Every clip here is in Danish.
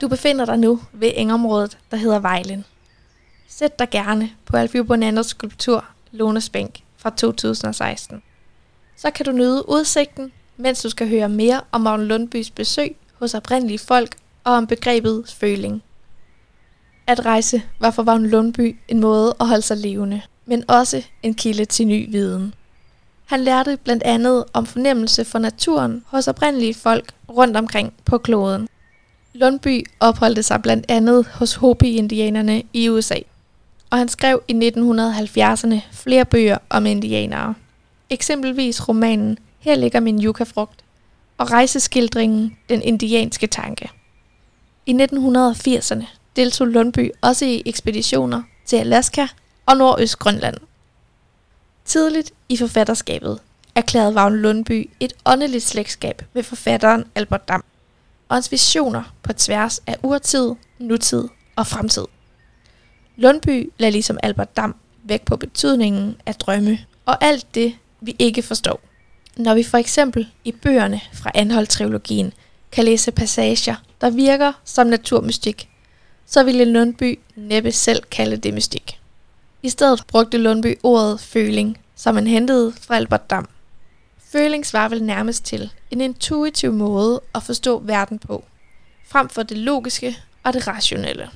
Du befinder dig nu ved engområdet, der hedder Vejlen. Sæt dig gerne på Alfio Bonanders skulptur Lones Bænk fra 2016. Så kan du nyde udsigten, mens du skal høre mere om Magne Lundbys besøg hos oprindelige folk og om begrebet føling. At rejse var for Vagn Lundby en måde at holde sig levende, men også en kilde til ny viden. Han lærte blandt andet om fornemmelse for naturen hos oprindelige folk rundt omkring på kloden. Lundby opholdte sig blandt andet hos Hopi-indianerne i USA, og han skrev i 1970'erne flere bøger om indianere. Eksempelvis romanen Her ligger min yucca-frugt og rejseskildringen Den indianske tanke. I 1980'erne deltog Lundby også i ekspeditioner til Alaska og Nordøstgrønland. Tidligt i forfatterskabet erklærede Vagn Lundby et åndeligt slægtskab med forfatteren Albert Dam og visioner på tværs af urtid, nutid og fremtid. Lundby lader ligesom Albert Dam væk på betydningen af drømme og alt det, vi ikke forstår. Når vi for eksempel i bøgerne fra Anhold-trilogien kan læse passager, der virker som naturmystik, så ville Lundby næppe selv kalde det mystik. I stedet brugte Lundby ordet føling, som han hentede fra Albert Dam. Føling svarer vel nærmest til en intuitiv måde at forstå verden på, frem for det logiske og det rationelle.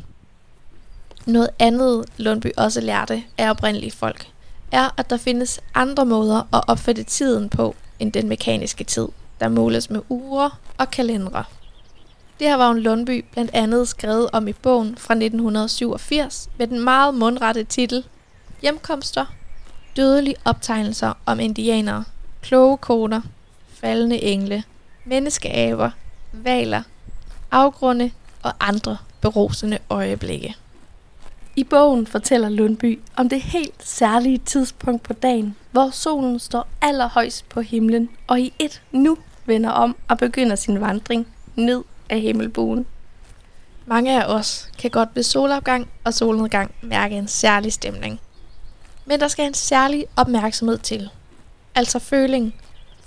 Noget andet Lundby også lærte af oprindelige folk, er, at der findes andre måder at opfatte tiden på end den mekaniske tid, der måles med uger og kalendere. Det har Vagn Lundby blandt andet skrevet om i bogen fra 1987 med den meget mundrette titel Hjemkomster, dødelige optegnelser om indianere, kloge koner, faldende engle, menneskeaver, valer, afgrunde og andre berosende øjeblikke. I bogen fortæller Lundby om det helt særlige tidspunkt på dagen, hvor solen står allerhøjst på himlen og i et nu vender om og begynder sin vandring ned af himmelbuen. Mange af os kan godt ved solopgang og solnedgang mærke en særlig stemning. Men der skal en særlig opmærksomhed til, altså føling,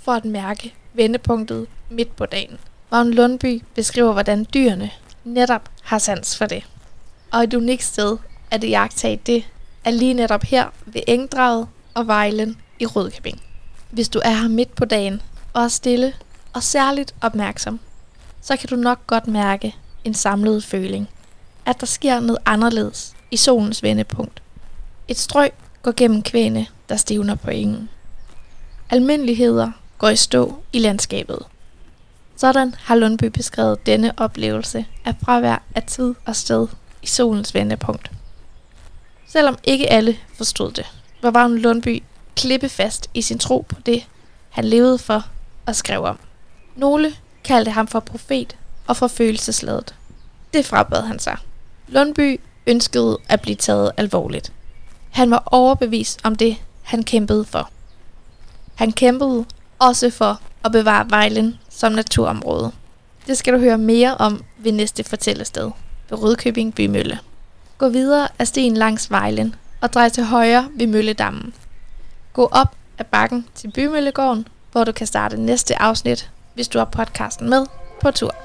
for at mærke vendepunktet midt på dagen. Vagn Lundby beskriver, hvordan dyrene netop har sans for det. Og et unikt sted at iagtage det er lige netop her ved Engdraget og Vejlen i Rødkøbing. Hvis du er her midt på dagen og er stille og særligt opmærksom, så kan du nok godt mærke en samlet føling. At der sker noget anderledes i solens vendepunkt. Et strøg går gennem kvæne, der stivner på engen. Almindeligheder går i stå i landskabet. Sådan har Lundby beskrevet denne oplevelse af fravær af tid og sted i solens vendepunkt. Selvom ikke alle forstod det, var Vagn Lundby klippefast i sin tro på det, han levede for og skrev om. Nogle kaldte ham for profet og for følelsesladet. Det frabad han sig. Lundby ønskede at blive taget alvorligt. Han var overbevist om det, han kæmpede for. Han kæmpede også for at bevare Vejlen som naturområde. Det skal du høre mere om ved næste fortællested ved Rødkøbing Bymølle. Gå videre af stien langs Vejlen og drej til højre ved Mølledammen. Gå op ad bakken til Bymøllegården, hvor du kan starte næste afsnit, hvis du har podcasten med på tur.